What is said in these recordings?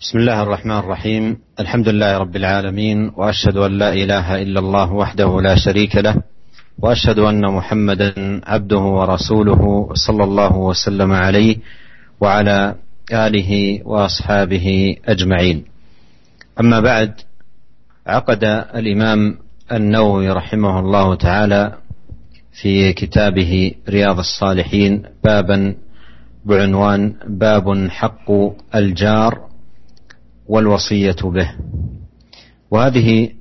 بسم الله الرحمن الرحيم. الحمد لله رب العالمين وأشهد أن لا إله إلا الله وحده لا شريك له وأشهد أن محمدا عبده ورسوله صلى الله وسلم عليه وعلى آله وأصحابه أجمعين. أما بعد عقد الإمام النووي رحمه الله تعالى في كتابه رياض الصالحين بابا بعنوان باب حق الجار والوصية به. وهذه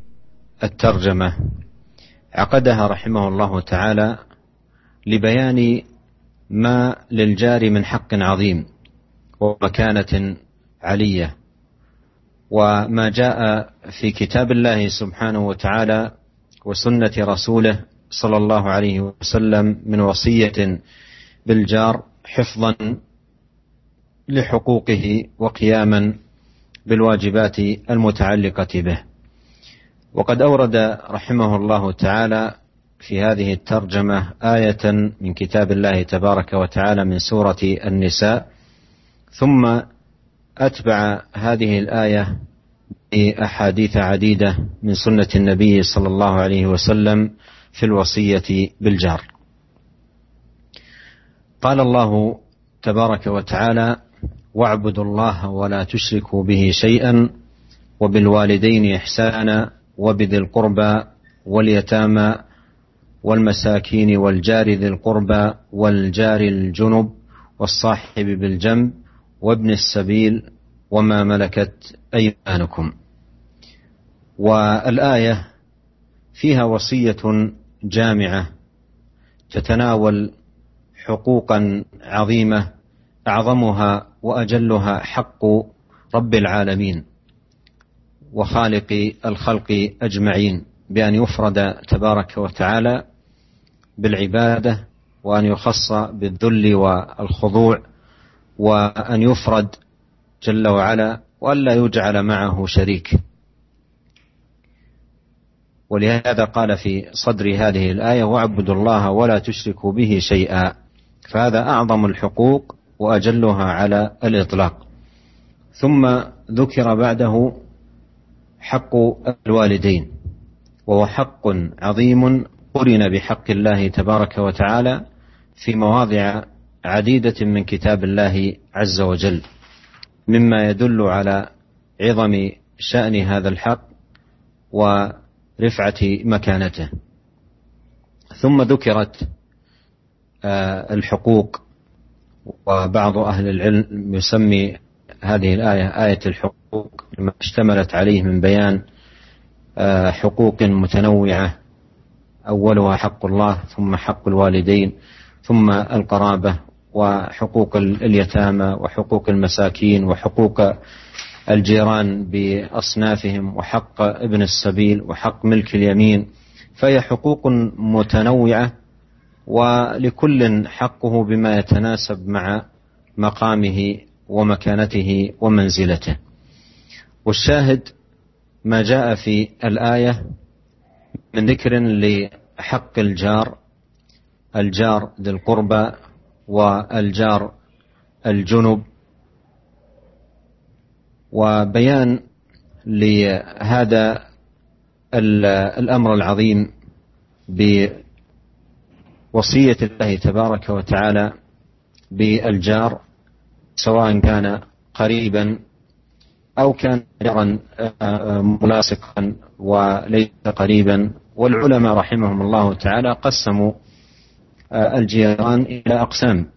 الترجمة عقدها رحمه الله تعالى لبيان ما للجار من حق عظيم ومكانة علية. وما جاء في كتاب الله سبحانه وتعالى وسنة رسوله صلى الله عليه وسلم من وصية بالجار حفظا لحقوقه وقياما بالواجبات المتعلقة به. وقد أورد رحمه الله تعالى في هذه الترجمة آية من كتاب الله تبارك وتعالى من سورة النساء ثم أتبع هذه الآية بأحاديث عديدة من سنة النبي صلى الله عليه وسلم في الوصية بالجار. قال الله تبارك وتعالى واعبدوا الله ولا تشركوا به شيئا وبالوالدين إحسانا وبذي القربى واليتامى والمساكين والجار ذي القربى والجار الجنب والصاحب بالجنب وابن السبيل وما ملكت أيمانكم. والآية فيها وصية جامعة تتناول حقوقا عظيمة أعظمها وأجلها حق رب العالمين وخالق الخلق أجمعين بأن يفرد تبارك وتعالى بالعبادة وأن يخص بالذل والخضوع وأن يفرد جل وعلا والا يجعل معه شريك. ولهذا قال في صدر هذه الآية واعبدوا الله ولا تشركوا به شيئا فهذا أعظم الحقوق وأجلها على الإطلاق. ثم ذكر بعده حق الوالدين وهو حق عظيم قرن بحق الله تبارك وتعالى في مواضع عديدة من كتاب الله عز وجل مما يدل على عظم شأن هذا الحق ورفعة مكانته. ثم ذكرت الحقوق وبعض أهل العلم يسمي هذه الآية آية الحقوق لما اشتملت عليه من بيان حقوق متنوعة. أولها حق الله ثم حق الوالدين ثم القرابة وحقوق اليتامى وحقوق المساكين وحقوق الجيران بأصنافهم وحق ابن السبيل وحق ملك اليمين. فهي حقوق متنوعة ولكل حقه بما يتناسب مع مقامه ومكانته ومنزلته. والشاهد ما جاء في الآية من ذكر لحق الجار الجار ذي القربى والجار الجنب. وبيان لهذا الأمر العظيم وصية الله تبارك وتعالى بالجار سواء كان قريبا أو كان جارا ملاصقا وليس قريبا. والعلماء رحمهم الله تعالى قسموا الجيران إلى أقسام.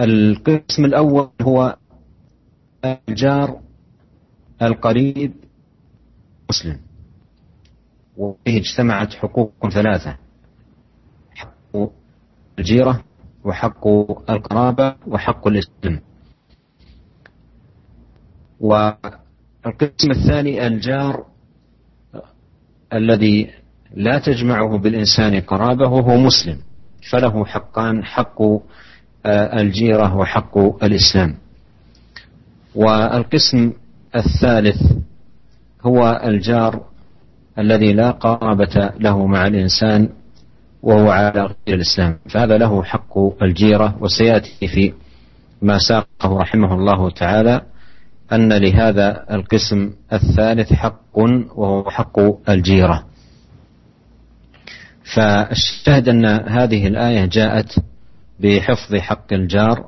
القسم الأول هو الجار القريب مسلم. وفيه اجتمعت حقوق ثلاثة. حق الجيرة وحق القرابة وحق الإسلام. والقسم الثاني الجار الذي لا تجمعه بالإنسان قرابة وهو مسلم. فله حقان حق الجيرة وحق الإسلام. والقسم الثالث هو الجار الذي لا قرابة له مع الإنسان وهو على غير الإسلام. فهذا له حق الجيرة وسيأتي في ما ساقه رحمه الله تعالى أن لهذا القسم الثالث حق وهو حق الجيرة. فالشاهد أن هذه الآية جاءت بحفظ حق الجار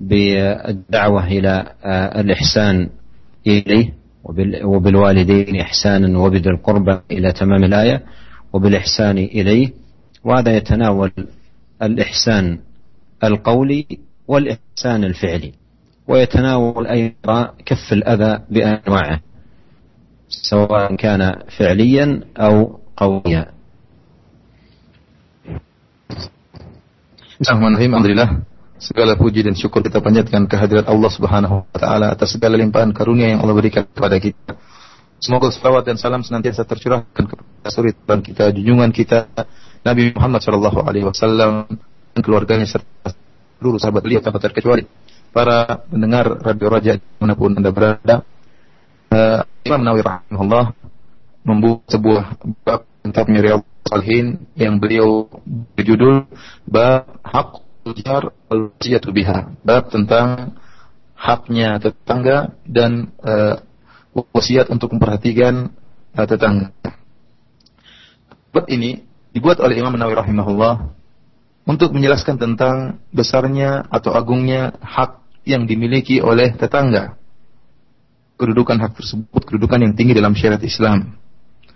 وبالدعوة إلى الإحسان إليه. وبالوالدين إحسانا وبذي القربى إلى تمام الآية وبالإحسان إليه وهذا يتناول الإحسان القولي والإحسان الفعلي ويتناول أيضا كف الأذى بأنواعه سواء كان فعليا أو قوليا Bismillahirrahmanirrahim. Alhamdulillah. Segala puji dan syukur kita panjatkan kehadirat Allah Subhanahu wa taala atas segala limpahan karunia yang Allah berikan kepada kita. Semoga salawat dan salam senantiasa tercurahkan kepada suri dan kita, junjungan kita Nabi Muhammad sallallahu alaihi wasallam dan keluarganya serta seluruh sahabat beliau tanpa terkecuali para pendengar Radio Raja di mana pun anda berada. Uh, Imam Nawawi rahimahullah membuat sebuah bab tentang Riyadhus Salihin yang beliau berjudul bab hak jar al biha bab tentang haknya tetangga dan uh, wasiat untuk memperhatikan uh, tetangga. Bab ini dibuat oleh Imam Nawawi rahimahullah untuk menjelaskan tentang besarnya atau agungnya hak yang dimiliki oleh tetangga. Kedudukan hak tersebut kedudukan yang tinggi dalam syariat Islam.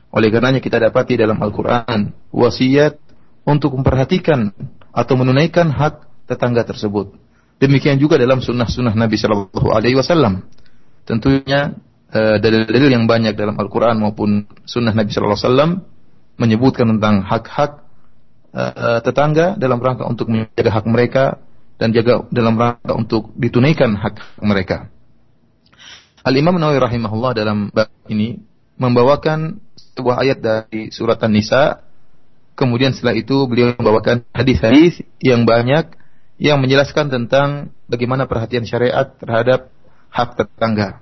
Oleh karenanya kita dapati dalam Al-Quran wasiat untuk memperhatikan atau menunaikan hak tetangga tersebut. Demikian juga dalam sunnah-sunnah Nabi Shallallahu Alaihi Wasallam. Tentunya eh, dalil-dalil yang banyak dalam Al-Quran maupun sunnah Nabi Shallallahu Alaihi Wasallam menyebutkan tentang hak-hak uh, tetangga dalam rangka untuk menjaga hak mereka dan jaga dalam rangka untuk ditunaikan hak mereka. Al Imam Nawawi rahimahullah dalam bab ini membawakan sebuah ayat dari surat An-Nisa. Kemudian setelah itu beliau membawakan hadis-hadis yang banyak yang menjelaskan tentang bagaimana perhatian syariat terhadap hak tetangga.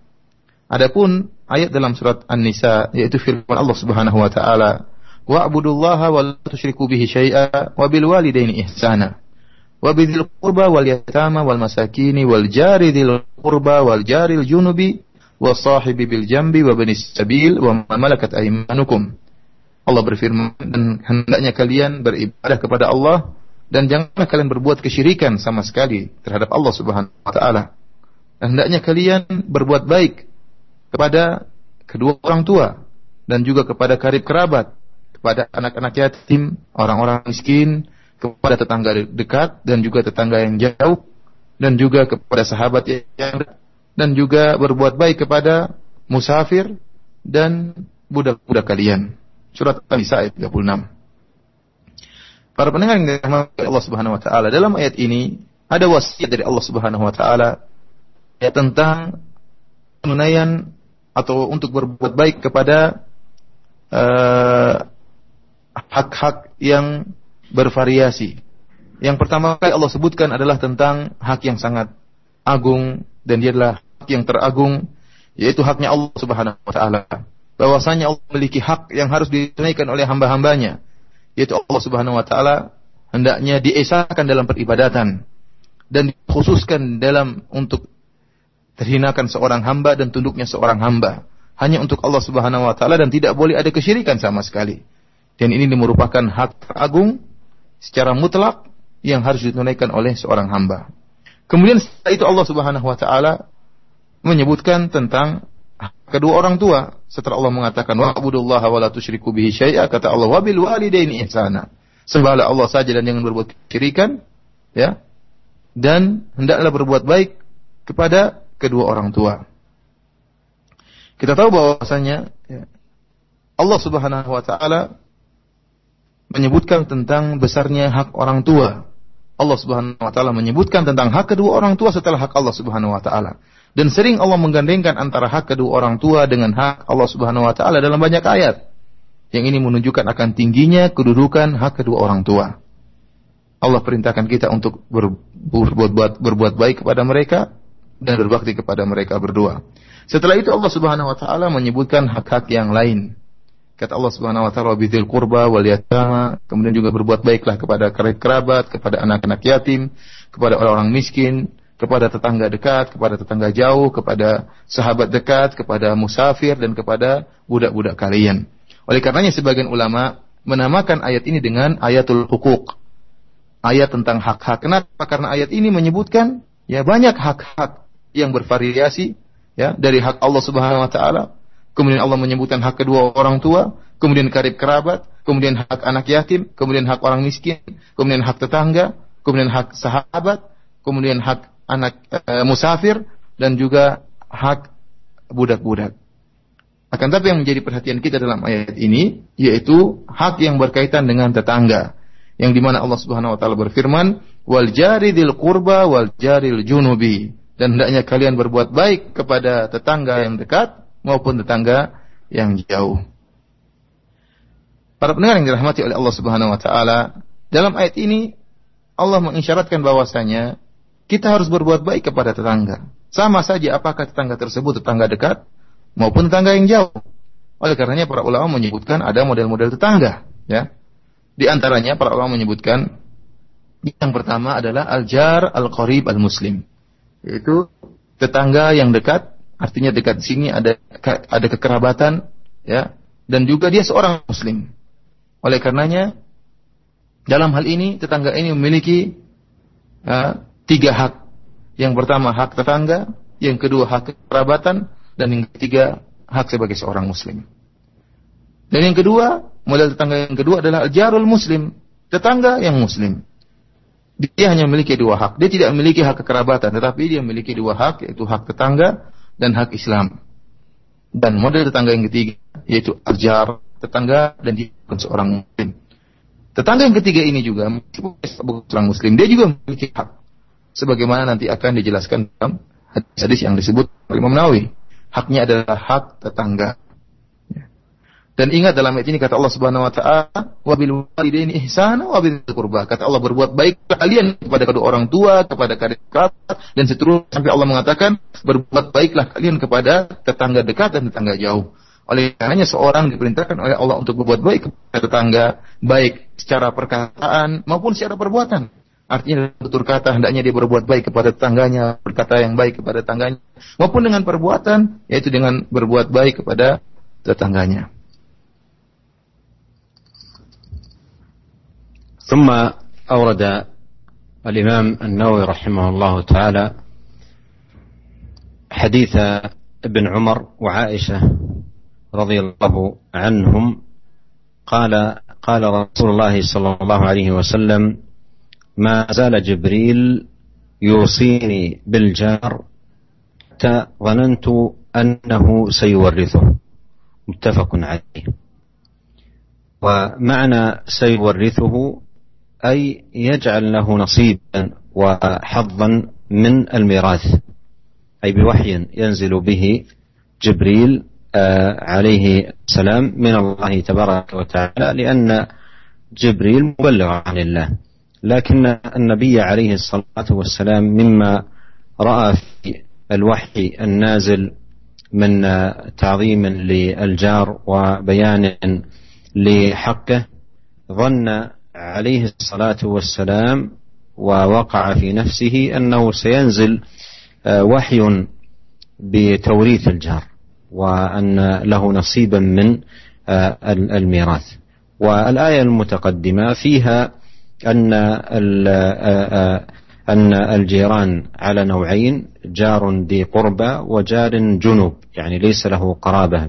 Adapun ayat dalam surat An-Nisa yaitu firman Allah Subhanahu wa taala, "Wa'budullaha wa la tusyriku bihi syai'a wa bil walidaini ihsana." Wa bidzil qurba wal yatama wal masakini wal jari dzil qurba wal jaril junubi wasahibi bil jambi wa banis sabil wa malakat aymanukum. Allah berfirman dan hendaknya kalian beribadah kepada Allah dan janganlah kalian berbuat kesyirikan sama sekali terhadap Allah Subhanahu wa taala. Hendaknya kalian berbuat baik kepada kedua orang tua dan juga kepada karib kerabat, kepada anak-anak yatim, orang-orang miskin, kepada tetangga dekat dan juga tetangga yang jauh dan juga kepada sahabat yang dan juga berbuat baik kepada musafir dan budak-budak kalian. Surat An-Nisa ayat 36. Para pendengar yang dirahmati Allah Subhanahu wa taala, dalam ayat ini ada wasiat dari Allah Subhanahu wa taala ya tentang penunaian atau untuk berbuat baik kepada eh, hak-hak uh, yang bervariasi. Yang pertama kali Allah sebutkan adalah tentang hak yang sangat agung dan dia adalah yang teragung yaitu haknya Allah Subhanahu wa taala. Bahwasanya Allah memiliki hak yang harus ditunaikan oleh hamba-hambanya, yaitu Allah Subhanahu wa taala hendaknya diesakan dalam peribadatan dan dikhususkan dalam untuk terhinakan seorang hamba dan tunduknya seorang hamba hanya untuk Allah Subhanahu wa taala dan tidak boleh ada kesyirikan sama sekali. Dan ini merupakan hak teragung secara mutlak yang harus ditunaikan oleh seorang hamba. Kemudian setelah itu Allah Subhanahu wa taala menyebutkan tentang kedua orang tua setelah Allah mengatakan wa'budullaha wa la tusyriku bihi syai'a kata Allah wa bil walidaini ihsana. Sembahlah Allah saja dan jangan berbuat kesyirikan ya. Dan hendaklah berbuat baik kepada kedua orang tua. Kita tahu bahwasanya ya, Allah Subhanahu wa taala menyebutkan tentang besarnya hak orang tua. Allah Subhanahu wa taala menyebutkan tentang hak kedua orang tua setelah hak Allah Subhanahu wa taala dan sering Allah menggandengkan antara hak kedua orang tua dengan hak Allah Subhanahu wa taala dalam banyak ayat. Yang ini menunjukkan akan tingginya kedudukan hak kedua orang tua. Allah perintahkan kita untuk berbuat, berbuat baik kepada mereka dan berbakti kepada mereka berdua. Setelah itu Allah Subhanahu wa taala menyebutkan hak-hak yang lain. Kata Allah Subhanahu wa taala bidzil qurba wal yatama, kemudian juga berbuat baiklah kepada kerabat, kepada anak-anak yatim, kepada orang-orang miskin, kepada tetangga dekat, kepada tetangga jauh, kepada sahabat dekat, kepada musafir dan kepada budak-budak kalian. Oleh karenanya sebagian ulama menamakan ayat ini dengan ayatul hukuk. Ayat tentang hak-hak. Kenapa? Karena ayat ini menyebutkan ya banyak hak-hak yang bervariasi ya dari hak Allah Subhanahu wa taala kemudian Allah menyebutkan hak kedua orang tua, kemudian karib kerabat, kemudian hak anak yatim, kemudian hak orang miskin, kemudian hak tetangga, kemudian hak sahabat, kemudian hak anak e, musafir dan juga hak budak-budak. Akan tapi yang menjadi perhatian kita dalam ayat ini yaitu hak yang berkaitan dengan tetangga. Yang di mana Allah Subhanahu wa taala berfirman, "Wal jaridil qurba wal jaril junubi." Dan hendaknya kalian berbuat baik kepada tetangga yang dekat maupun tetangga yang jauh. Para pendengar yang dirahmati oleh Allah Subhanahu wa taala, dalam ayat ini Allah mengisyaratkan bahwasanya kita harus berbuat baik kepada tetangga. Sama saja apakah tetangga tersebut tetangga dekat maupun tetangga yang jauh. Oleh karenanya para ulama menyebutkan ada model-model tetangga, ya. Di antaranya para ulama menyebutkan yang pertama adalah al-jar al-qarib al-muslim. Yaitu tetangga yang dekat Artinya dekat sini ada ada kekerabatan ya dan juga dia seorang muslim. Oleh karenanya dalam hal ini tetangga ini memiliki uh, tiga hak. Yang pertama hak tetangga, yang kedua hak kekerabatan dan yang ketiga hak sebagai seorang muslim. Dan yang kedua, model tetangga yang kedua adalah jarul muslim, tetangga yang muslim. Dia hanya memiliki dua hak. Dia tidak memiliki hak kekerabatan, tetapi dia memiliki dua hak, yaitu hak tetangga dan hak Islam. Dan model tetangga yang ketiga yaitu ajar tetangga dan dia bukan seorang muslim. Tetangga yang ketiga ini juga bukan seorang muslim, dia juga memiliki hak. Sebagaimana nanti akan dijelaskan dalam hadis yang disebut Imam Nawawi. Haknya adalah hak tetangga. Dan ingat dalam ayat ini kata Allah Subhanahu wa taala, "Wa bil walidaini ihsana wa bil qurba." Kata Allah berbuat baik kalian kepada kedua orang tua, kepada kerabat dan seterusnya sampai Allah mengatakan, "Berbuat baiklah kalian kepada tetangga dekat dan tetangga jauh." Oleh karenanya seorang diperintahkan oleh Allah untuk berbuat baik kepada tetangga, baik secara perkataan maupun secara perbuatan. Artinya tutur kata hendaknya dia berbuat baik kepada tetangganya, berkata yang baik kepada tetangganya, maupun dengan perbuatan yaitu dengan berbuat baik kepada tetangganya. ثم أورد الإمام النووي رحمه الله تعالى حديث ابن عمر وعائشة رضي الله عنهم قال قال رسول الله صلى الله عليه وسلم ما زال جبريل يوصيني بالجار حتى ظننت أنه سيورثه. متفق عليه. ومعنى سيورثه أي يجعل له نصيبا وحظا من الميراث أي بوحي ينزل به جبريل آه، عليه السلام من الله تبارك وتعالى لأن جبريل مبلغ عن الله. لكن النبي عليه الصلاة والسلام مما رأى في الوحي النازل من تعظيم للجار وبيان لحقه ظن عليه الصلاة والسلام ووقع في نفسه أنه سينزل آه، وحي بتوريث الجار وأن له نصيبا من آه، الميراث. والآية المتقدمة فيها أن أن الجيران على نوعين جار ذي قربى وجار جنوب يعني ليس له قرابة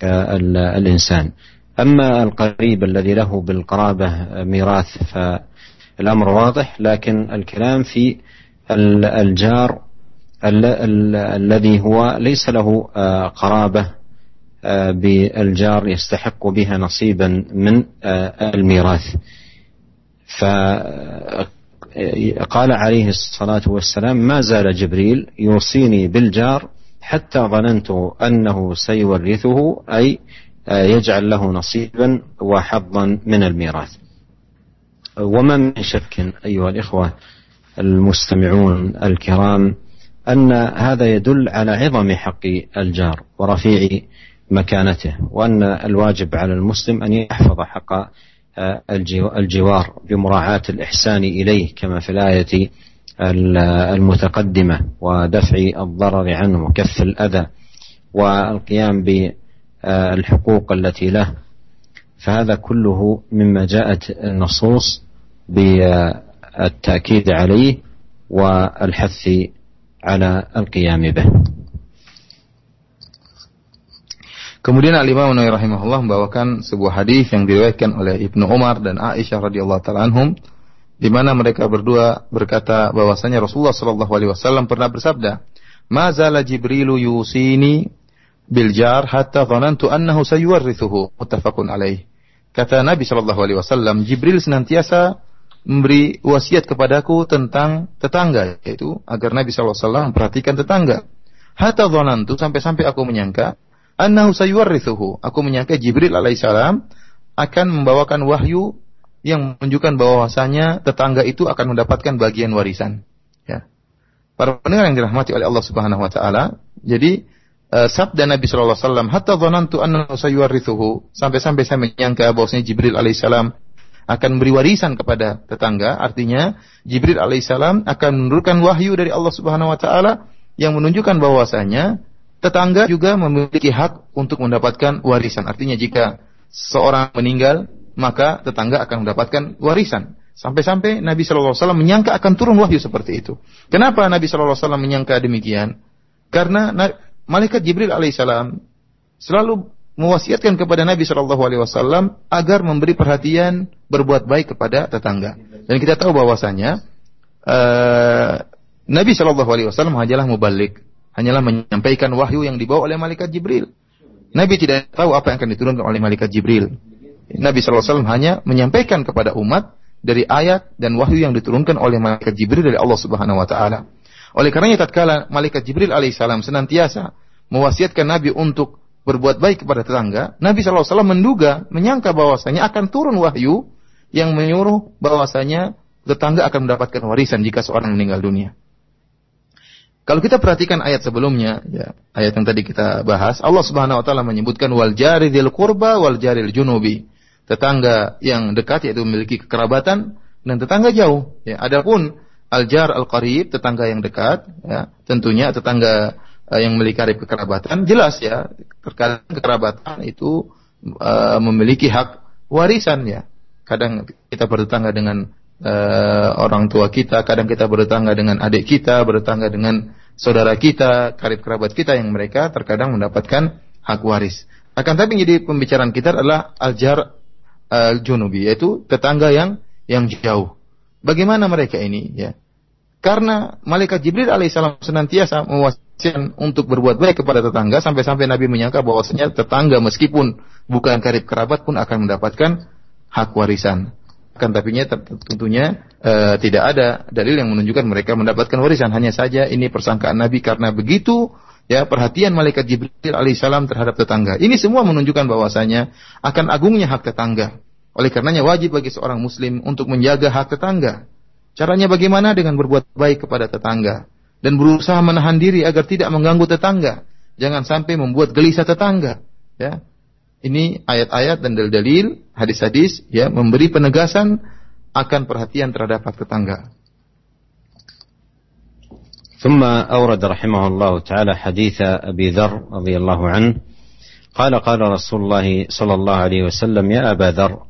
بالإنسان أما القريب الذي له بالقرابة ميراث فالأمر واضح لكن الكلام في الجار الذي هو ليس له قرابة بالجار يستحق بها نصيبا من الميراث. فقال عليه الصلاة والسلام ما زال جبريل يوصيني بالجار حتى ظننت أنه سيورثه أي يجعل له نصيبا وحظا من الميراث. وما من شك أيها الإخوة المستمعون الكرام أن هذا يدل على عظم حق الجار ورفيع مكانته وأن الواجب على المسلم أن يحفظ حق الجوار بمراعاة الإحسان إليه كما في الآية المتقدمة ودفع الضرر عنه وكف الأذى والقيام بالحقوق التي له. فهذا كله مما جاءت النصوص بالتأكيد عليه والحث على القيام به. Kemudian Al-Imam Nawawi rahimahullah membawakan sebuah hadis yang diriwayatkan oleh Ibnu Umar dan Aisyah radhiyallahu taala anhum di mana mereka berdua berkata bahwasanya Rasulullah sallallahu alaihi wasallam pernah bersabda, "Mazala Jibrilu yusini bil jar hatta dhanantu annahu sayuwarrithuhu." Muttafaqun alaih. Kata Nabi sallallahu alaihi wasallam, Jibril senantiasa memberi wasiat kepadaku tentang tetangga, yaitu agar Nabi sallallahu alaihi wasallam memperhatikan tetangga. Hatta dhanantu sampai-sampai aku menyangka annahu sayuwarrithuhu. Aku menyangka Jibril alaihissalam akan membawakan wahyu yang menunjukkan bahwasanya tetangga itu akan mendapatkan bagian warisan. Ya. Para pendengar yang dirahmati oleh Allah Subhanahu wa taala, jadi uh, sabda Nabi sallallahu alaihi wasallam, "Hatta dhanantu annahu sayuwarrithuhu." Sampai-sampai saya menyangka bahwasanya Jibril alaihissalam akan memberi warisan kepada tetangga, artinya Jibril alaihissalam akan menurunkan wahyu dari Allah Subhanahu wa taala yang menunjukkan bahwasanya tetangga juga memiliki hak untuk mendapatkan warisan. Artinya jika seorang meninggal, maka tetangga akan mendapatkan warisan. Sampai-sampai Nabi Shallallahu Alaihi Wasallam menyangka akan turun wahyu seperti itu. Kenapa Nabi Shallallahu Alaihi Wasallam menyangka demikian? Karena malaikat Jibril alaihissalam selalu mewasiatkan kepada Nabi Shallallahu Alaihi Wasallam agar memberi perhatian berbuat baik kepada tetangga. Dan kita tahu bahwasanya uh, Nabi Shallallahu Alaihi Wasallam hanyalah mubalik, hanyalah menyampaikan wahyu yang dibawa oleh malaikat Jibril. Nabi tidak tahu apa yang akan diturunkan oleh malaikat Jibril. Nabi SAW hanya menyampaikan kepada umat dari ayat dan wahyu yang diturunkan oleh malaikat Jibril dari Allah Subhanahu wa taala. Oleh karenanya tatkala malaikat Jibril alaihissalam senantiasa mewasiatkan Nabi untuk berbuat baik kepada tetangga, Nabi SAW menduga, menyangka bahwasanya akan turun wahyu yang menyuruh bahwasanya tetangga akan mendapatkan warisan jika seorang meninggal dunia. Kalau kita perhatikan ayat sebelumnya, ya, ayat yang tadi kita bahas, Allah Subhanahu wa taala menyebutkan wal jari dzil qurba wal jaril junubi. Tetangga yang dekat yaitu memiliki kekerabatan dan tetangga jauh. Ya, adapun al jar al qarib, tetangga yang dekat, ya, tentunya tetangga uh, yang memiliki kekerabatan jelas ya, terkadang kekerabatan itu uh, memiliki hak warisan ya. Kadang kita bertetangga dengan uh, orang tua kita, kadang kita bertetangga dengan adik kita, bertetangga dengan saudara kita, karib kerabat kita yang mereka terkadang mendapatkan hak waris. Akan tapi jadi pembicaraan kita adalah aljar al-junubi yaitu tetangga yang yang jauh. Bagaimana mereka ini ya? Karena malaikat Jibril alaihissalam senantiasa mewasiatkan untuk berbuat baik kepada tetangga sampai-sampai Nabi menyangka bahwasanya tetangga meskipun bukan karib kerabat pun akan mendapatkan hak warisan akan tapinya tentunya e, tidak ada dalil yang menunjukkan mereka mendapatkan warisan. Hanya saja ini persangkaan Nabi karena begitu ya perhatian malaikat Jibril alaihissalam terhadap tetangga. Ini semua menunjukkan bahwasanya akan agungnya hak tetangga. Oleh karenanya wajib bagi seorang muslim untuk menjaga hak tetangga. Caranya bagaimana? Dengan berbuat baik kepada tetangga dan berusaha menahan diri agar tidak mengganggu tetangga. Jangan sampai membuat gelisah tetangga. Ya, ini ayat-ayat dan dalil-dalil, hadis-hadis ya memberi penegasan akan perhatian terhadap hak tetangga. ثم أورد رحمه الله تعالى حديث أبي ذر رضي الله عنه. قال قال رسول الله صلى الله عليه وسلم يا أبا ذر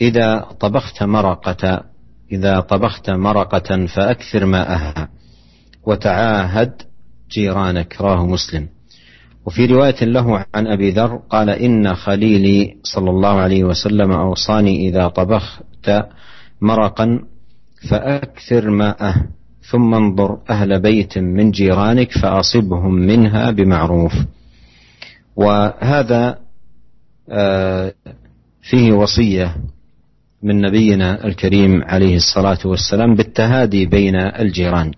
إذا طبخت مرقة إذا طبخت مرقة فأكثر ماءها وتعاهد جيرانك. راه مسلم. وفي رواية له عن أبي ذر قال إن خليلي صلى الله عليه وسلم أوصاني إذا طبخت مرقا فأكثر ماءه ثم انظر أهل بيت من جيرانك فأصبهم منها بمعروف. وهذا آه، فيه وصية من نبينا الكريم عليه الصلاة والسلام بالتهادي بين الجيران.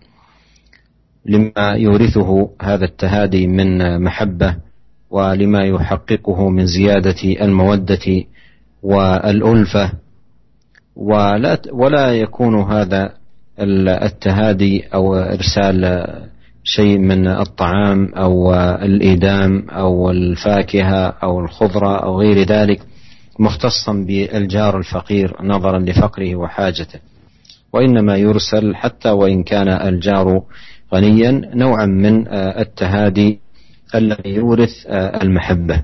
لما يورثه هذا التهادي من محبة ولما يحققه من زيادة المودة والألفة. ولا ولا يكون هذا التهادي أو إرسال شيء من الطعام أو الإيدام أو الفاكهة أو الخضرة أو غير ذلك مختصا بالجار الفقير نظرا لفقره وحاجته. وإنما يرسل حتى وإن كان الجار غنيا نوعا من التهادي الذي يورث المحبة.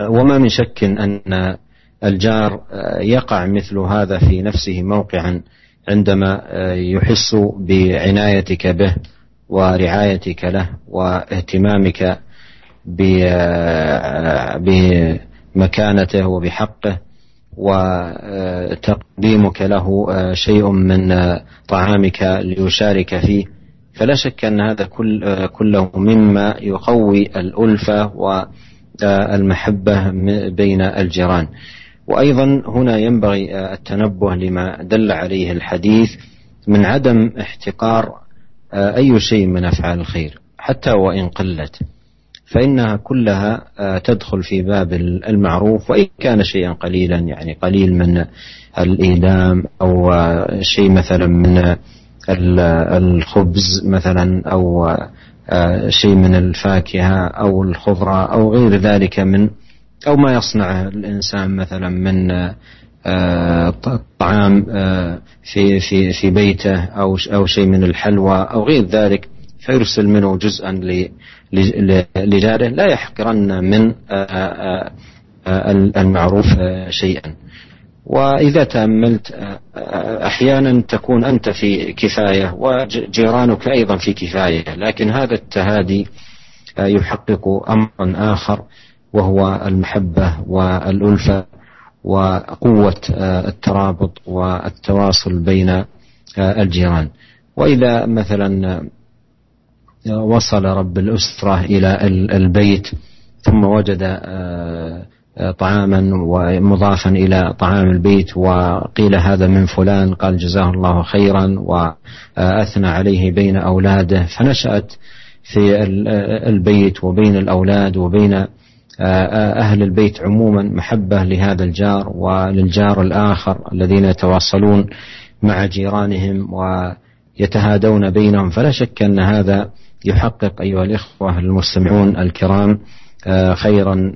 وما من شك أن الجار يقع مثل هذا في نفسه موقعا عندما يحس بعنايتك به ورعايتك له واهتمامك بمكانته وبحقه وتقديمك له شيء من طعامك ليشارك فيه. فلا شك أن هذا كل كله مما يقوي الألفة والمحبه بين الجيران. وأيضا هنا ينبغي التنبه لما دل عليه الحديث من عدم احتقار أي شيء من أفعال الخير حتى وإن قلت فإنها كلها تدخل في باب المعروف وإن كان شيئا قليلا يعني قليل من الايدام أو شيء مثلا من الخبز مثلا أو شيء من الفاكهة أو الخضرة أو غير ذلك من أو ما يصنعه الإنسان مثلا من طعام في في في بيته أو أو شيء من الحلوى أو غير ذلك فيرسل منه جزءا لجاره لا يحقرن من المعروف شيئا. وإذا تأملت آه، آه، أحيانا تكون أنت في كفاية وجيرانك أيضا في كفاية لكن هذا التهادي آه، يحقق أمرا آخر وهو المحبة والألفة وقوة الترابط والتواصل بين الجيران. وإذا مثلا وصل رب الأسرة إلى البيت ثم وجد طعاما ومضافا إلى طعام البيت وقيل هذا من فلان قال جزاه الله خيرا وأثنى عليه بين أولاده فنشأت في البيت وبين الأولاد وبين أهل البيت عموما محبة لهذا الجار وللجار الآخر الذين يتواصلون مع جيرانهم ويتهادون بينهم. فلا شك أن هذا يحقق أيها الإخوة المستمعون الكرام خيرا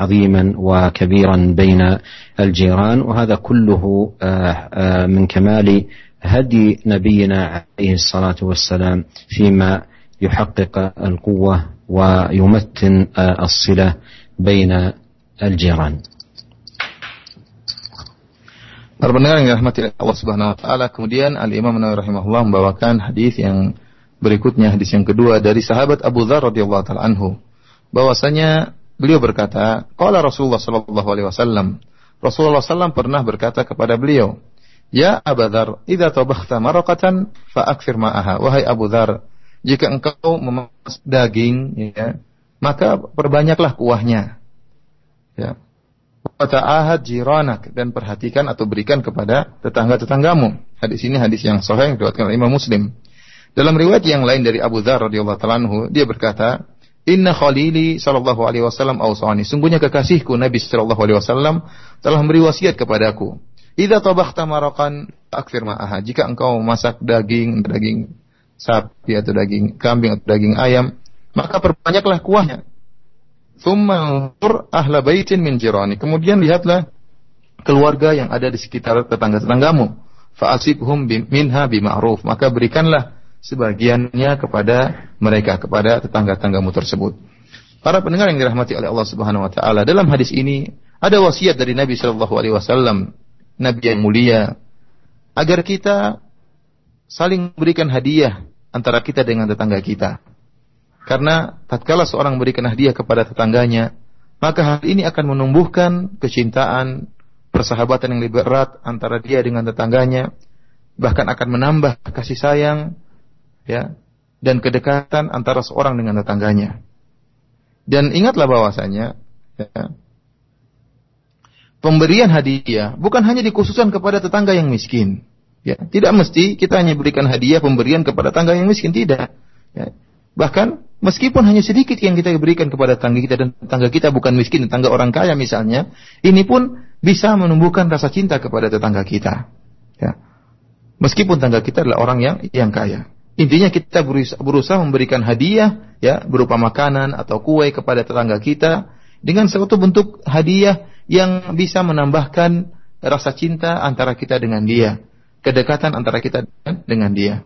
عظيما وكبيرا بين الجيران وهذا كله من كمال هدي نبينا عليه الصلاه والسلام فيما يحقق القوه ويمتن الصله بين الجيران. Para pendengar yang dirahmati Allah Subhanahu wa taala, kemudian Al Imam Nawawi rahimahullah membawakan hadis yang berikutnya hadis yang kedua dari sahabat Abu Dzar radhiyallahu taala anhu bahwasanya beliau berkata, qala Rasulullah sallallahu alaihi wasallam, Rasulullah SAW pernah berkata kepada beliau, Ya Abu Dzar, idza tabakhta maraqatan fa akthir ma'aha. Wahai Abu Dzar, jika engkau memasak daging ya, maka perbanyaklah kuahnya. Ya. Wata'ahad jiranak dan perhatikan atau berikan kepada tetangga-tetanggamu. Hadis ini hadis yang sahih diriwayatkan oleh Imam Muslim. Dalam riwayat yang lain dari Abu Dzar radhiyallahu taala dia berkata, "Inna khalili sallallahu alaihi wasallam awsani." Sungguhnya kekasihku Nabi sallallahu alaihi wasallam telah memberi wasiat kepadaku. Idza tabakhta maraqan akfir ma'aha. Jika engkau masak daging, daging sapi atau daging kambing atau daging ayam, maka perbanyaklah kuahnya. Thumma ahla baitin min jirani. Kemudian lihatlah keluarga yang ada di sekitar tetangga-tetanggamu. Fa'asibhum minha bima'ruf. Maka berikanlah sebagiannya kepada mereka kepada tetangga-tanggamu tersebut. Para pendengar yang dirahmati oleh Allah Subhanahu wa taala, dalam hadis ini ada wasiat dari Nabi Shallallahu alaihi wasallam, nabi yang mulia, agar kita saling memberikan hadiah antara kita dengan tetangga kita. Karena tatkala seorang memberikan hadiah kepada tetangganya, maka hal ini akan menumbuhkan kecintaan, persahabatan yang lebih erat antara dia dengan tetangganya, bahkan akan menambah kasih sayang ya dan kedekatan antara seorang dengan tetangganya. Dan ingatlah bahwasanya ya, pemberian hadiah bukan hanya dikhususkan kepada tetangga yang miskin. Ya, tidak mesti kita hanya berikan hadiah pemberian kepada tetangga yang miskin tidak. Ya. Bahkan meskipun hanya sedikit yang kita berikan kepada tetangga kita dan tetangga kita bukan miskin, tetangga orang kaya misalnya, ini pun bisa menumbuhkan rasa cinta kepada tetangga kita. Ya. Meskipun tetangga kita adalah orang yang yang kaya. Intinya kita berusaha memberikan hadiah ya berupa makanan atau kue kepada tetangga kita dengan suatu bentuk hadiah yang bisa menambahkan rasa cinta antara kita dengan dia, kedekatan antara kita dengan dia.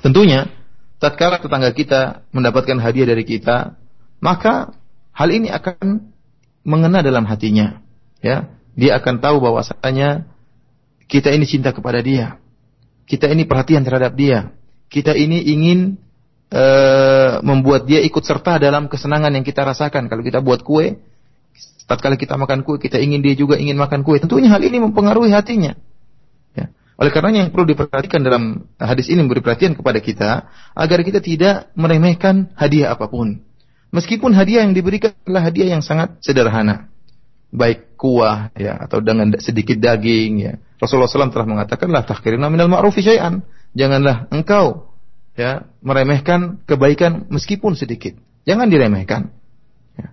Tentunya tatkala tetangga kita mendapatkan hadiah dari kita, maka hal ini akan mengena dalam hatinya. Ya, dia akan tahu bahwasanya kita ini cinta kepada dia. Kita ini perhatian terhadap dia kita ini ingin e, membuat dia ikut serta dalam kesenangan yang kita rasakan. Kalau kita buat kue, tatkala kita makan kue, kita ingin dia juga ingin makan kue. Tentunya hal ini mempengaruhi hatinya. Ya. Oleh karenanya yang perlu diperhatikan dalam hadis ini memberi perhatian kepada kita agar kita tidak meremehkan hadiah apa pun. Meskipun hadiah yang diberikan adalah hadiah yang sangat sederhana. Baik kuah ya atau dengan sedikit daging ya. Rasulullah SAW telah mengatakan la tahkirina minal ma'rufi syai'an janganlah engkau ya meremehkan kebaikan meskipun sedikit. Jangan diremehkan. Ya.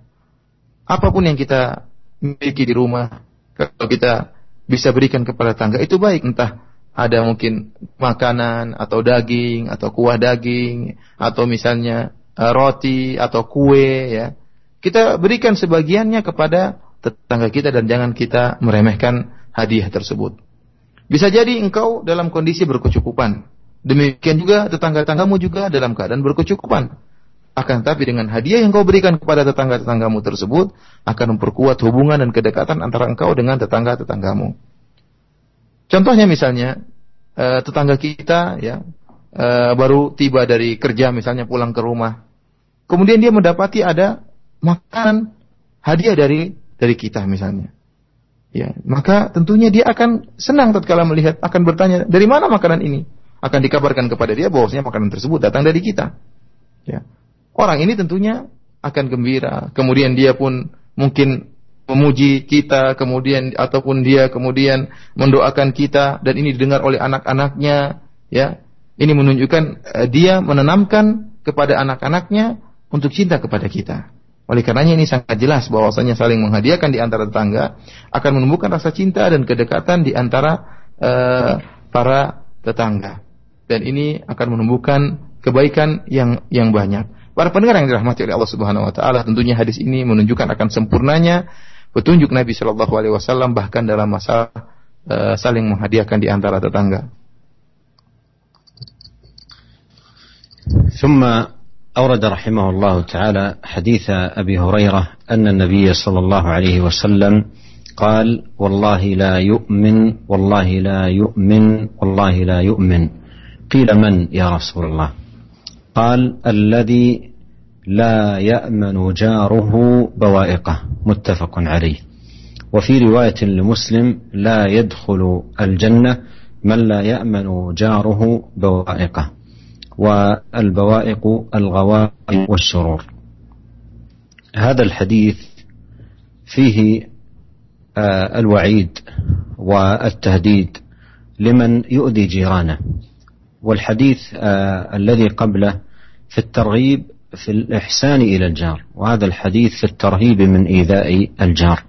Apa pun yang kita miliki di rumah, kalau kita bisa berikan kepada tangga itu baik. Entah ada mungkin makanan atau daging atau kuah daging atau misalnya uh, roti atau kue ya. Kita berikan sebagiannya kepada tetangga kita dan jangan kita meremehkan hadiah tersebut. Bisa jadi engkau dalam kondisi berkecukupan. Demikian juga tetangga-tetanggamu juga dalam keadaan berkecukupan. Akan tapi dengan hadiah yang kau berikan kepada tetangga-tetanggamu tersebut akan memperkuat hubungan dan kedekatan antara engkau dengan tetangga-tetanggamu. Contohnya misalnya eh, tetangga kita ya eh, baru tiba dari kerja misalnya pulang ke rumah. Kemudian dia mendapati ada makanan hadiah dari dari kita misalnya. Ya, maka tentunya dia akan senang tatkala melihat, akan bertanya, dari mana makanan ini? Akan dikabarkan kepada dia bahwasanya makanan tersebut datang dari kita. Ya. Orang ini tentunya akan gembira. Kemudian dia pun mungkin memuji kita, kemudian ataupun dia kemudian mendoakan kita dan ini didengar oleh anak-anaknya, ya. Ini menunjukkan uh, dia menanamkan kepada anak-anaknya untuk cinta kepada kita. Oleh karenanya ini sangat jelas bahwasanya saling menghadiahkan di antara tetangga akan menumbuhkan rasa cinta dan kedekatan di antara uh, para tetangga Dan ini akan menumbuhkan kebaikan yang yang banyak. Para pendengar yang dirahmati oleh Allah Subhanahu wa taala, tentunya hadis ini menunjukkan akan sempurnanya petunjuk Nabi Shallallahu alaihi wasallam bahkan dalam masalah uh, saling menghadiahkan di antara tetangga. ثم أورد رحمه الله تعالى حديث أبي هريرة أن النبي صلى الله عليه وسلم قال والله لا يؤمن والله لا يؤمن والله لا يؤمن قيل من يا رسول الله؟ قال الذي لا يأمن جاره بوائقه متفق عليه. وفي رواية لمسلم لا يدخل الجنة من لا يأمن جاره بوائقه والبوائق الغوائب والشرور. هذا الحديث فيه آه، الوعيد والتهديد لمن يؤذي جيرانه. والحديث آه، الذي قبله في الترغيب في الإحسان إلى الجار. وهذا الحديث في الترهيب من إيذاء الجار.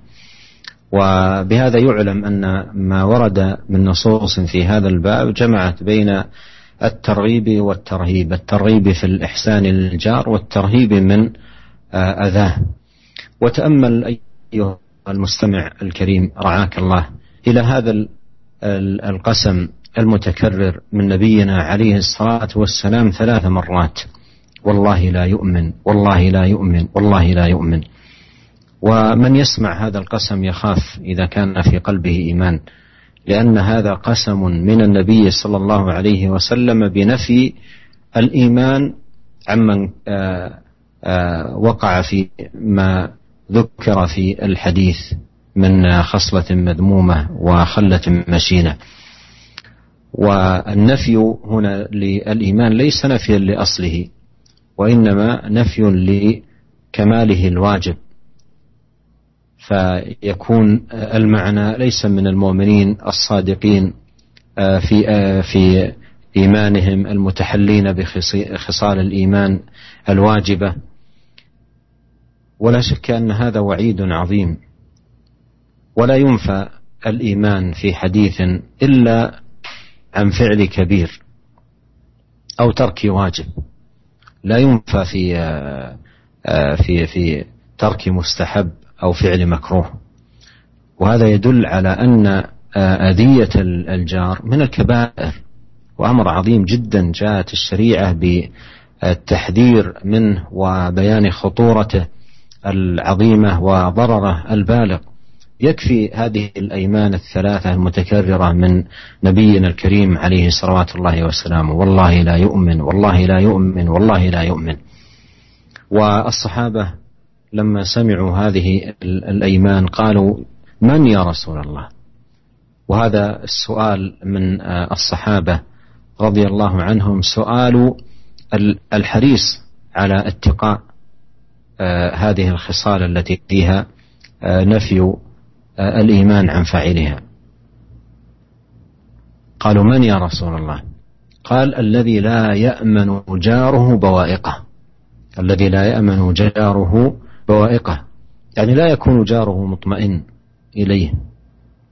وبهذا يعلم أن ما ورد من نصوص في هذا الباب جمعت بين الترغيب والترهيب. الترغيب في الإحسان للجار والترهيب من آه، أذاه. وتأمل أيها المستمع الكريم رعاك الله إلى هذا القسم المتكرر من نبينا عليه الصلاة والسلام ثلاث مرات. والله لا يؤمن والله لا يؤمن والله لا يؤمن. ومن يسمع هذا القسم يخاف إذا كان في قلبه إيمان لأن هذا قسم من النبي صلى الله عليه وسلم بنفي الإيمان عمن آه، آه، وقع في ما ذكر في الحديث من خصلة مذمومة وخلة مشينة. والنفي هنا للإيمان ليس نفيا لأصله وإنما نفي لكماله الواجب. فيكون المعنى ليس من المؤمنين الصادقين آه، في آه، في إيمانهم المتحلين بخصال الإيمان الواجبة. ولا شك أن هذا وعيد عظيم. ولا ينفى الإيمان في حديث إلا عن فعل كبير أو ترك واجب. لا ينفى في في في ترك مستحب أو فعل مكروه. وهذا يدل على أن أذية الجار من الكبائر. وأمر عظيم جدا جاءت الشريعة بالتحذير منه وبيان خطورته العظيمة وضرره البالغ. يكفي هذه الأيمان الثلاثة المتكررة من نبينا الكريم عليه صلوات الله وسلامه. والله لا يؤمن والله لا يؤمن والله لا يؤمن. والصحابة لما سمعوا هذه الأيمان قالوا من يا رسول الله؟ وهذا السؤال من الصحابة رضي الله عنهم. سؤال الحريص على اتقاء هذه الخصال التي فيها نفي الإيمان عن فاعلها. قالوا من يا رسول الله؟ قال الذي لا يأمن جاره بوائقه. الذي لا يأمن جاره بوائقه. يعني لا يكون جاره مطمئن إليه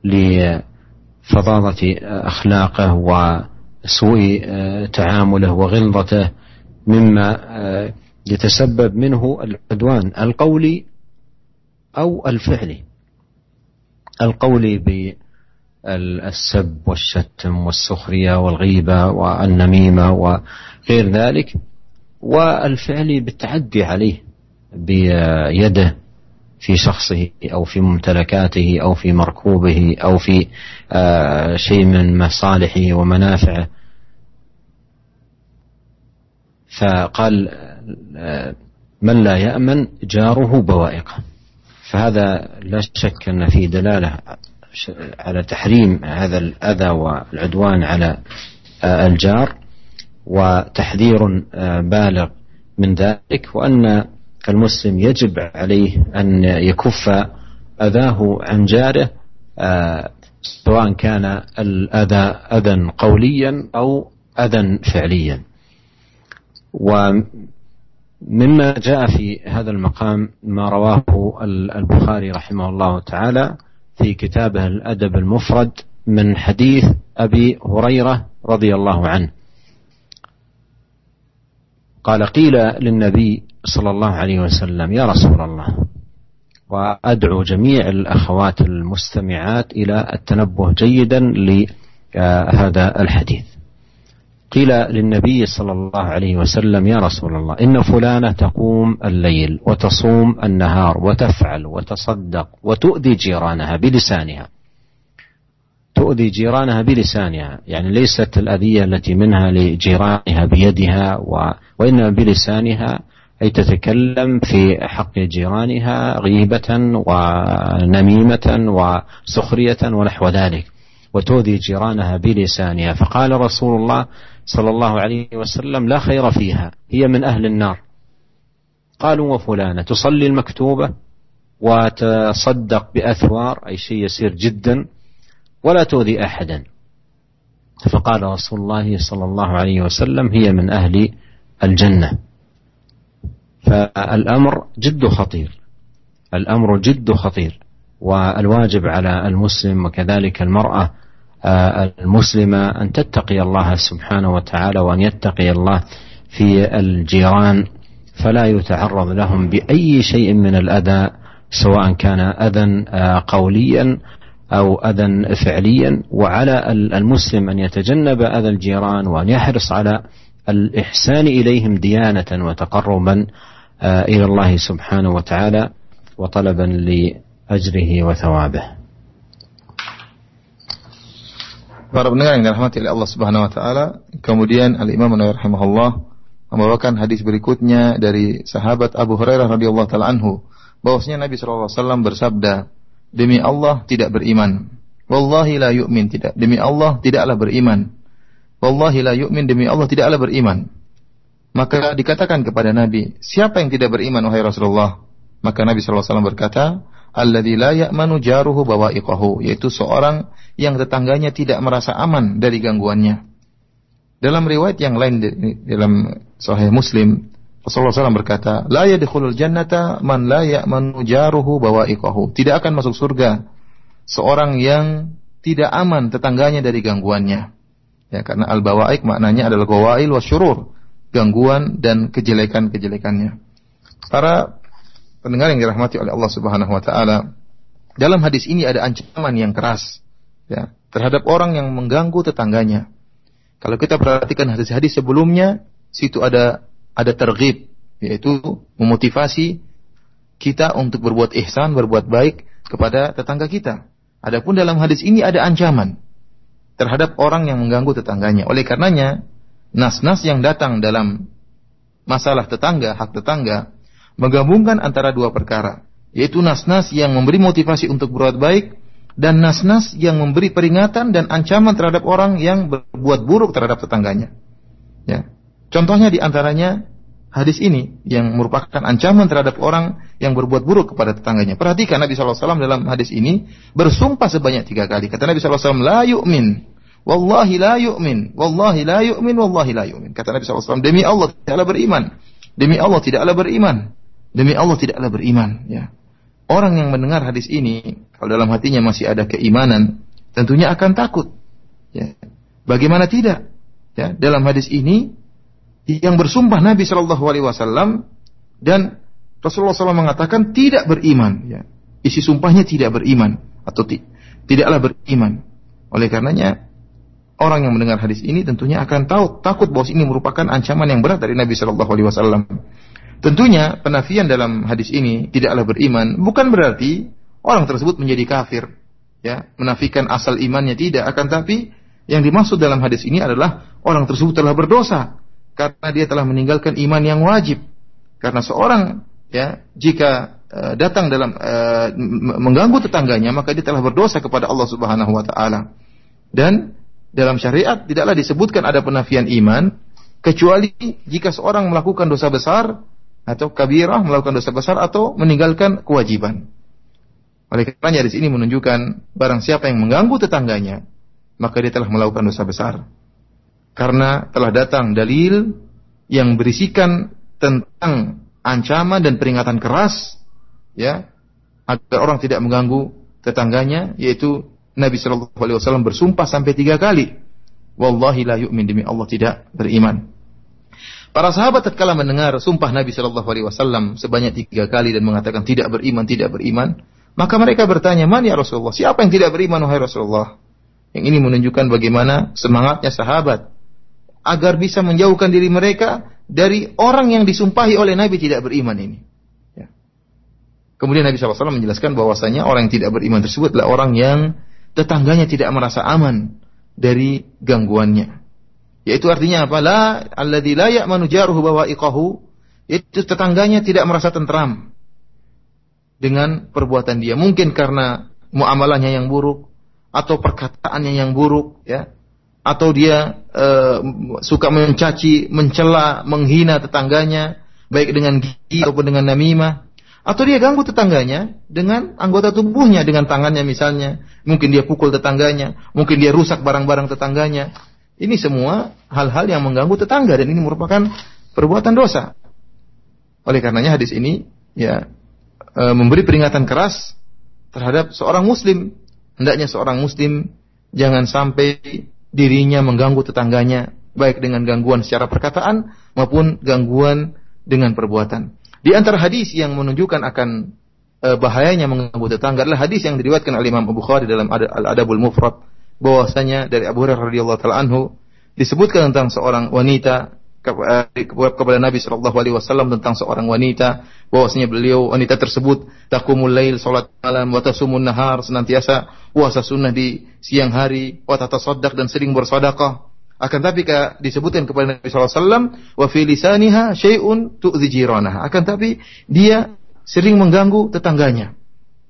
لفظاظة أخلاقه وسوء تعامله وغلظته مما يتسبب منه العدوان القولي أو الفعلي. القول بالسب والشتم والسخرية والغيبة والنميمة وغير ذلك والفعل بالتعدي عليه بيده في شخصه أو في ممتلكاته أو في مركوبه أو في شيء من مصالحه ومنافعه. فقال من لا يأمن جاره بوائقه. فهذا لا شك أن فيه دلالة على تحريم هذا الأذى والعدوان على الجار وتحذير بالغ من ذلك وأن المسلم يجب عليه أن يكف أذاه عن جاره سواء كان الأذى أذى قوليا أو أذى فعليا. مما جاء في هذا المقام ما رواه البخاري رحمه الله تعالى في كتابه الأدب المفرد من حديث أبي هريرة رضي الله عنه. قال قيل للنبي صلى الله عليه وسلم يا رسول الله وأدعو جميع الأخوات المستمعات إلى التنبه جيدا لهذا الحديث. قيل للنبي صلى الله عليه وسلم يا رسول الله إن فلانة تقوم الليل وتصوم النهار وتفعل وتصدق وتؤذي جيرانها بلسانها. تؤذي جيرانها بلسانها يعني ليست الأذية التي منها لجيرانها بيدها و... وإنما بلسانها أي تتكلم في حق جيرانها غيبة ونميمة وسخرية ونحو ذلك وتؤذي جيرانها بلسانها. فقال رسول الله صلى الله عليه وسلم لا خير فيها هي من أهل النار. قالوا وفلانة تصلي المكتوبة وتصدق بأثوار أي شيء يسير جدا ولا تؤذي أحدا. فقال رسول الله صلى الله عليه وسلم هي من أهل الجنة. فالأمر جد خطير الأمر جد خطير والواجب على المسلم وكذلك المرأة المسلمة أن تتقي الله سبحانه وتعالى وأن يتقي الله في الجيران فلا يتعرض لهم بأي شيء من الأذى سواء كان أذى قوليا أو أذى فعليا. وعلى المسلم أن يتجنب أذى الجيران وأن يحرص على الإحسان إليهم ديانة وتقربا إلى الله سبحانه وتعالى وطلبا لأجره وثوابه. Para pendengar yang dirahmati oleh Allah Subhanahu wa taala, kemudian Al Imam Nawawi rahimahullah membawakan hadis berikutnya dari sahabat Abu Hurairah radhiyallahu taala anhu, bahwasanya Nabi sallallahu alaihi wasallam bersabda, "Demi Allah tidak beriman. Wallahi la yu'min tidak. Demi Allah tidaklah beriman. Wallahi la yu'min demi Allah tidaklah beriman." Maka dikatakan kepada Nabi, "Siapa yang tidak beriman wahai Rasulullah?" Maka Nabi sallallahu alaihi wasallam berkata, alladzi la ya'manu jaruhu bawa'iqahu yaitu seorang yang tetangganya tidak merasa aman dari gangguannya. Dalam riwayat yang lain dalam Sahih Muslim Rasulullah SAW berkata, "La yadkhulul jannata man la ya'manu jaruhu bawa'iqahu." Tidak akan masuk surga seorang yang tidak aman tetangganya dari gangguannya. Ya, karena al-bawaik maknanya adalah gawail wa syurur, gangguan dan kejelekan-kejelekannya. Para pendengar yang dirahmati oleh Allah Subhanahu wa taala, dalam hadis ini ada ancaman yang keras ya, terhadap orang yang mengganggu tetangganya. Kalau kita perhatikan hadis-hadis sebelumnya, situ ada ada tergib, yaitu memotivasi kita untuk berbuat ihsan, berbuat baik kepada tetangga kita. Adapun dalam hadis ini ada ancaman terhadap orang yang mengganggu tetangganya. Oleh karenanya, nas-nas yang datang dalam masalah tetangga, hak tetangga, menggabungkan antara dua perkara, yaitu nas-nas yang memberi motivasi untuk berbuat baik dan nas-nas yang memberi peringatan dan ancaman terhadap orang yang berbuat buruk terhadap tetangganya. Ya. Contohnya di antaranya hadis ini yang merupakan ancaman terhadap orang yang berbuat buruk kepada tetangganya. Perhatikan Nabi SAW dalam hadis ini bersumpah sebanyak tiga kali. Kata Nabi SAW, la yu'min. Wallahi la yu'min. Wallahi la yu'min. Wallahi la yu'min. Kata Nabi SAW, demi Allah tidaklah beriman. Demi Allah tidaklah beriman. Demi Allah tidaklah beriman. Ya. Orang yang mendengar hadis ini, kalau dalam hatinya masih ada keimanan, tentunya akan takut. Ya. Bagaimana tidak? Ya, dalam hadis ini yang bersumpah Nabi Shallallahu Alaihi Wasallam dan Rasulullah SAW mengatakan tidak beriman. Ya. Isi sumpahnya tidak beriman atau ti tidaklah beriman. Oleh karenanya orang yang mendengar hadis ini tentunya akan tahu takut bahwa ini merupakan ancaman yang berat dari Nabi Shallallahu Alaihi Wasallam. Tentunya penafian dalam hadis ini tidaklah beriman bukan berarti orang tersebut menjadi kafir, ya menafikan asal imannya tidak. Akan tapi yang dimaksud dalam hadis ini adalah orang tersebut telah berdosa karena dia telah meninggalkan iman yang wajib. Karena seorang ya jika uh, datang dalam uh, mengganggu tetangganya maka dia telah berdosa kepada Allah Subhanahu wa taala. Dan dalam syariat tidaklah disebutkan ada penafian iman kecuali jika seorang melakukan dosa besar atau kabirah melakukan dosa besar atau meninggalkan kewajiban. Oleh karena di sini menunjukkan barang siapa yang mengganggu tetangganya maka dia telah melakukan dosa besar. Karena telah datang dalil yang berisikan tentang ancaman dan peringatan keras ya agar orang tidak mengganggu tetangganya yaitu Nabi Shallallahu Alaihi Wasallam bersumpah sampai tiga kali. Wallahi la yu'min demi Allah tidak beriman Para sahabat tatkala mendengar sumpah Nabi Shallallahu Alaihi Wasallam sebanyak tiga kali dan mengatakan tidak beriman, tidak beriman, maka mereka bertanya, mana ya Rasulullah? Siapa yang tidak beriman, wahai Rasulullah? Yang ini menunjukkan bagaimana semangatnya sahabat agar bisa menjauhkan diri mereka dari orang yang disumpahi oleh Nabi tidak beriman ini. Ya. Kemudian Nabi SAW menjelaskan bahwasanya orang yang tidak beriman tersebut adalah orang yang tetangganya tidak merasa aman dari gangguannya. Yaitu artinya apa? La alladzi la ya'manu jaruhu bawa'iqahu. Itu tetangganya tidak merasa tentram dengan perbuatan dia. Mungkin karena muamalahnya yang buruk atau perkataannya yang buruk, ya atau dia uh, suka mencaci, mencela, menghina tetangganya, baik dengan gigi ataupun dengan namimah, atau dia ganggu tetangganya dengan anggota tubuhnya, dengan tangannya misalnya, mungkin dia pukul tetangganya, mungkin dia rusak barang-barang tetangganya. Ini semua hal-hal yang mengganggu tetangga dan ini merupakan perbuatan dosa. Oleh karenanya hadis ini ya e, memberi peringatan keras terhadap seorang muslim. Hendaknya seorang muslim jangan sampai dirinya mengganggu tetangganya baik dengan gangguan secara perkataan maupun gangguan dengan perbuatan. Di antara hadis yang menunjukkan akan e, bahayanya mengganggu tetangga adalah hadis yang diriwayatkan oleh Imam Bukhari dalam Al-Adabul Mufrad bahwasanya dari Abu Hurairah radhiyallahu taala anhu disebutkan tentang seorang wanita Eh, kepada Nabi Shallallahu Alaihi Wasallam tentang seorang wanita bahwasanya beliau wanita tersebut takumul lail salat malam wa tasumun nahar senantiasa puasa sunnah di siang hari wa tatasaddaq dan sering bersedekah. Akan tapi disebutkan kepada Nabi Shallallahu Alaihi Wasallam wa fi akan tapi dia sering mengganggu tetangganya.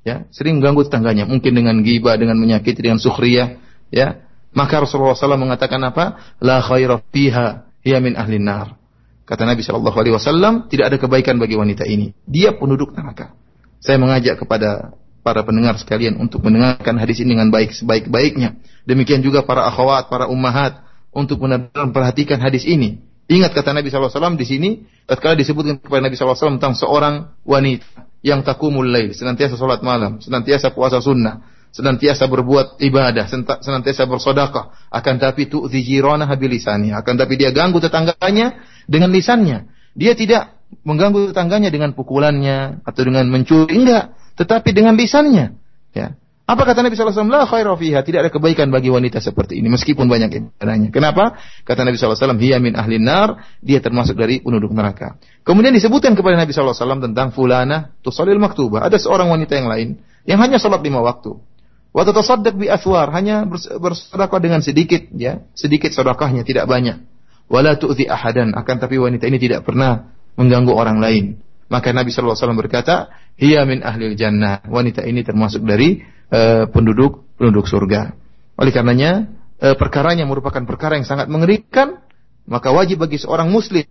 Ya sering mengganggu tetangganya. Mungkin dengan ghibah dengan menyakiti dengan sukhriyah ya maka Rasulullah SAW mengatakan apa la khaira fiha Ia min ahli nar. Kata Nabi Shallallahu Alaihi Wasallam, tidak ada kebaikan bagi wanita ini. Dia penduduk neraka. Saya mengajak kepada para pendengar sekalian untuk mendengarkan hadis ini dengan baik sebaik-baiknya. Demikian juga para akhwat, para ummahat untuk benar-benar memperhatikan hadis ini. Ingat kata Nabi SAW di sini, tatkala disebutkan kepada Nabi SAW tentang seorang wanita yang takumul lail, senantiasa sholat malam, senantiasa puasa sunnah, senantiasa berbuat ibadah, senantiasa bersodakah, akan tapi tu'zi jirana habilisani, akan tapi dia ganggu tetangganya dengan lisannya. Dia tidak mengganggu tetangganya dengan pukulannya atau dengan mencuri, enggak, tetapi dengan lisannya. Ya. Apa kata Nabi SAW? La fiha. Tidak ada kebaikan bagi wanita seperti ini. Meskipun banyak ibadahnya. Kenapa? Kata Nabi SAW, Hiya min ahli nar. Dia termasuk dari penduduk neraka. Kemudian disebutkan kepada Nabi SAW tentang fulana tusalil maktubah. Ada seorang wanita yang lain yang hanya sholat lima waktu. Wa tatasaddaq bi aswar, hanya bersedekah dengan sedikit ya, sedikit sedekahnya tidak banyak. Wala tu'zi ahadan, akan tapi wanita ini tidak pernah mengganggu orang lain. Maka Nabi sallallahu alaihi wasallam berkata, "Hiya min ahli jannah." Wanita ini termasuk dari uh, penduduk penduduk surga. Oleh karenanya, uh, perkaranya merupakan perkara yang sangat mengerikan, maka wajib bagi seorang muslim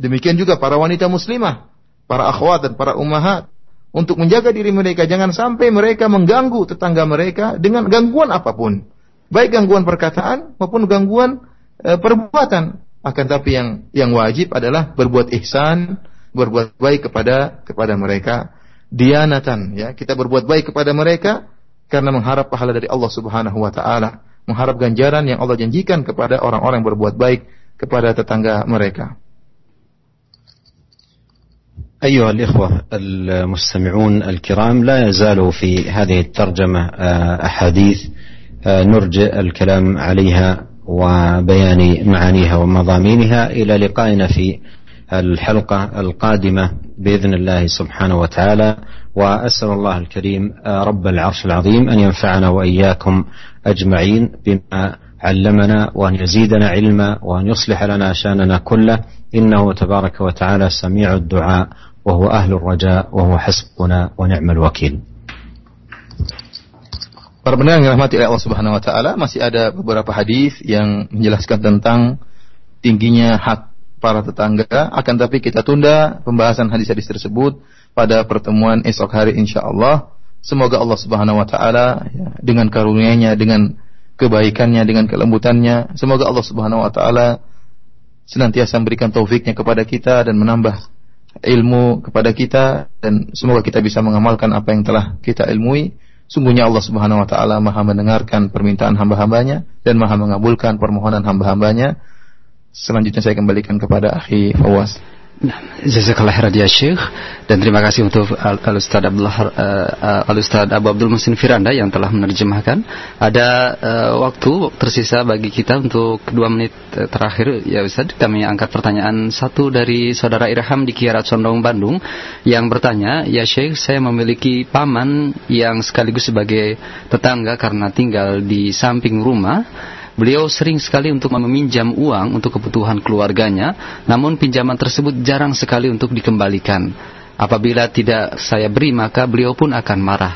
demikian juga para wanita muslimah, para akhwat dan para ummahat untuk menjaga diri mereka jangan sampai mereka mengganggu tetangga mereka dengan gangguan apa pun. Baik gangguan perkataan maupun gangguan e, perbuatan. Akan tapi yang yang wajib adalah berbuat ihsan berbuat baik kepada kepada mereka. Dianatan ya. Kita berbuat baik kepada mereka karena mengharap pahala dari Allah Subhanahu wa taala. Mengharap ganjaran yang Allah janjikan kepada orang-orang yang berbuat baik kepada tetangga mereka أيها الإخوة المستمعون الكرام لا يزال في هذه الترجمة آه، أحاديث آه، نرجئ الكلام عليها وبيان معانيها ومضامينها. إلى لقائنا في الحلقة القادمة بإذن الله سبحانه وتعالى. وأسأل الله الكريم آه، رب العرش العظيم أن ينفعنا وإياكم أجمعين بما علمنا وأن يزيدنا علما وأن يصلح لنا شأننا كله. إنه تبارك وتعالى سميع الدعاء. وهو أهل الرجاء وهو حسبنا ونعم الوكيل Para pendengar yang dirahmati oleh Allah Subhanahu wa taala, masih ada beberapa hadis yang menjelaskan tentang tingginya hak para tetangga, akan tapi kita tunda pembahasan hadis-hadis tersebut pada pertemuan esok hari insyaallah. Semoga Allah Subhanahu wa taala ya, dengan karunia-Nya, dengan kebaikannya, dengan kelembutannya, semoga Allah Subhanahu wa taala senantiasa memberikan taufiknya kepada kita dan menambah ilmu kepada kita dan semoga kita bisa mengamalkan apa yang telah kita ilmui. Sungguhnya Allah Subhanahu wa taala Maha mendengarkan permintaan hamba-hambanya dan Maha mengabulkan permohonan hamba-hambanya. Selanjutnya saya kembalikan kepada Akhi Fawaz. Nah, jazakallah khairan ya Syekh dan terima kasih untuk Al, Ustaz Abdullah uh, Al Ustaz Abu Abdul Musin Firanda yang telah menerjemahkan. Ada uh, waktu tersisa bagi kita untuk dua menit terakhir ya Ustaz. Kami angkat pertanyaan satu dari saudara Irham di Kiarat Sondong Bandung yang bertanya, "Ya Syekh, saya memiliki paman yang sekaligus sebagai tetangga karena tinggal di samping rumah." Beliau sering sekali untuk meminjam uang untuk kebutuhan keluarganya, namun pinjaman tersebut jarang sekali untuk dikembalikan. Apabila tidak saya beri, maka beliau pun akan marah.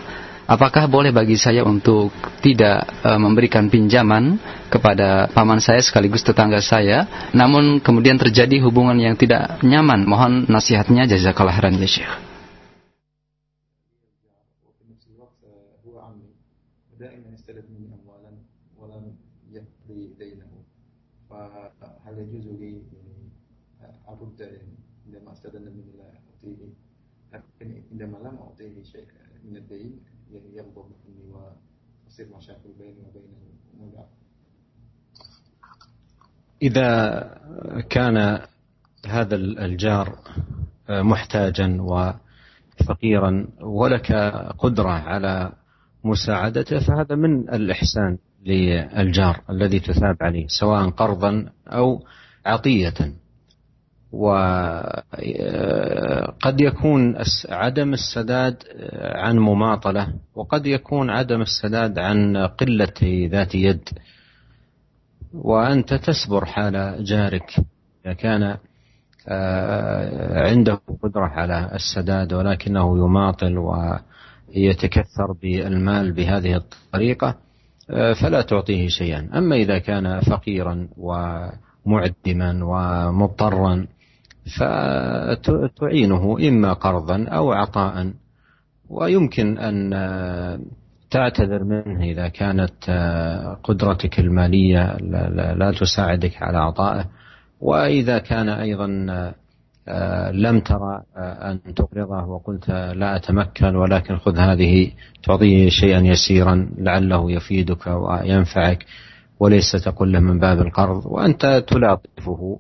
Apakah boleh bagi saya untuk tidak e, memberikan pinjaman kepada paman saya sekaligus tetangga saya, namun kemudian terjadi hubungan yang tidak nyaman? Mohon nasihatnya jazakallah khairan ya Syekh. هل يجوز لي أرد عندما استدن من أعطيه؟ لكن عندما لم أعطيه شيء من الدين يغضب مني وتصير مشاكل بيني وبين المولى؟ إذا كان هذا الجار محتاجا وفقيرا ولك قدرة على مساعدته فهذا من الإحسان. للجار الذي تثاب عليه سواء قرضا أو عطية. وقد يكون عدم السداد عن مماطلة وقد يكون عدم السداد عن قلة ذات يد. وأنت تسبر حال جارك إذا كان عنده قدرة على السداد ولكنه يماطل ويتكثر بالمال بهذه الطريقة. آه، فلا تعطيه شيئا. أما إذا كان فقيرا ومعدما ومضطرا فتعينه إما قرضا أو عطاء. ويمكن أن آه، تعتذر منه إذا كانت آه، قدرتك المالية لا تساعدك على عطائه. وإذا كان أيضا لم ترى أن تقرضه وقلت لا أتمكن ولكن خذ هذه تعطيه شيئا يسيرا لعله يفيدك وينفعك وليس تقول له من باب القرض وأنت تلاطفه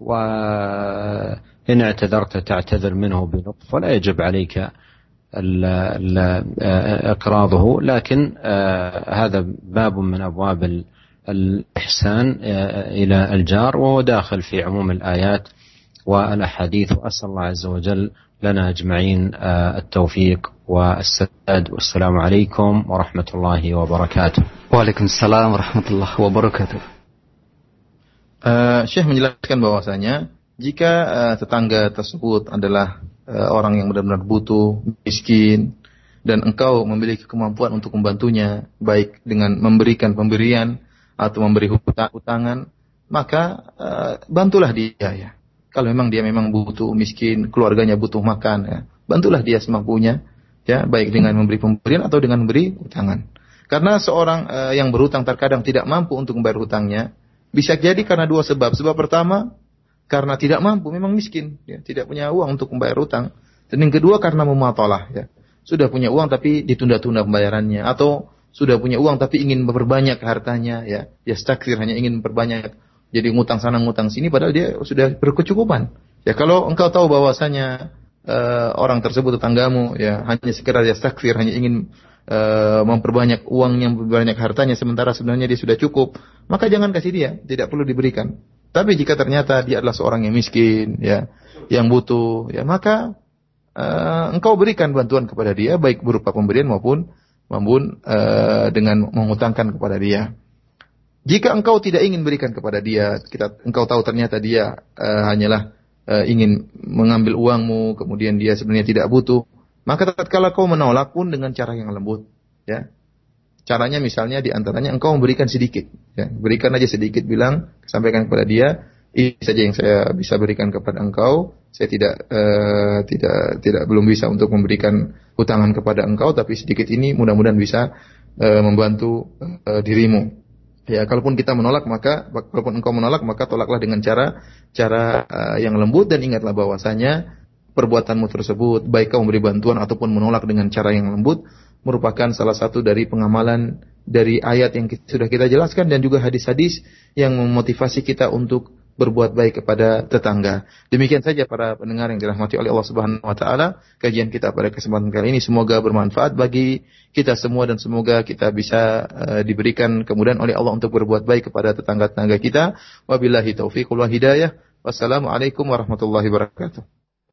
وإن اعتذرت تعتذر منه بلطف ولا يجب عليك إقراضه لكن هذا باب من أبواب الإحسان إلى الجار وهو داخل في عموم الآيات. والأحاديث وأسأل الله عز وجل لنا أجمعين التوفيق والسداد والسلام عليكم ورحمة الله وبركاته وعليكم السلام ورحمة الله وبركاته uh, Syekh menjelaskan bahwasanya jika uh, tetangga tersebut adalah uh, orang yang benar-benar butuh, miskin, dan engkau memiliki kemampuan untuk membantunya, baik dengan memberikan pemberian atau memberi hutangan, maka uh, bantulah dia ya. Kalau memang dia memang butuh miskin, keluarganya butuh makan, ya, bantulah dia semampunya, ya, baik dengan memberi pemberian atau dengan memberi hutangan. Karena seorang uh, yang berhutang terkadang tidak mampu untuk membayar hutangnya, bisa jadi karena dua sebab. Sebab pertama, karena tidak mampu, memang miskin, ya, tidak punya uang untuk membayar hutang. Dan yang kedua karena mematalah, ya. Sudah punya uang tapi ditunda-tunda pembayarannya atau sudah punya uang tapi ingin memperbanyak hartanya, ya. Ya hanya ingin memperbanyak jadi ngutang sana ngutang sini padahal dia sudah berkecukupan. Ya kalau engkau tahu bahwasanya uh, orang tersebut tetanggamu ya hanya sekedar ya sakfir hanya ingin uh, memperbanyak uangnya memperbanyak hartanya sementara sebenarnya dia sudah cukup, maka jangan kasih dia, tidak perlu diberikan. Tapi jika ternyata dia adalah seorang yang miskin ya, yang butuh ya maka uh, engkau berikan bantuan kepada dia baik berupa pemberian maupun maupun uh, dengan mengutangkan kepada dia. Jika engkau tidak ingin berikan kepada dia, kita engkau tahu ternyata dia uh, hanyalah uh, ingin mengambil uangmu, kemudian dia sebenarnya tidak butuh, maka tatkala kau menolak pun dengan cara yang lembut, ya. Caranya misalnya di antaranya engkau memberikan sedikit, ya. Berikan aja sedikit bilang, sampaikan kepada dia, ini saja yang saya bisa berikan kepada engkau. Saya tidak uh, tidak tidak belum bisa untuk memberikan utangan kepada engkau, tapi sedikit ini mudah-mudahan bisa uh, membantu uh, dirimu. Ya, kalaupun kita menolak maka kalaupun engkau menolak maka tolaklah dengan cara cara uh, yang lembut dan ingatlah bahwasanya perbuatanmu tersebut baik kau memberi bantuan ataupun menolak dengan cara yang lembut merupakan salah satu dari pengamalan dari ayat yang sudah kita jelaskan dan juga hadis-hadis yang memotivasi kita untuk berbuat baik kepada tetangga. Demikian saja para pendengar yang dirahmati oleh Allah Subhanahu wa taala, kajian kita pada kesempatan kali ini semoga bermanfaat bagi kita semua dan semoga kita bisa uh, diberikan kemudahan oleh Allah untuk berbuat baik kepada tetangga-tetangga kita. Wabillahi taufiq wal hidayah. Wassalamualaikum warahmatullahi wabarakatuh.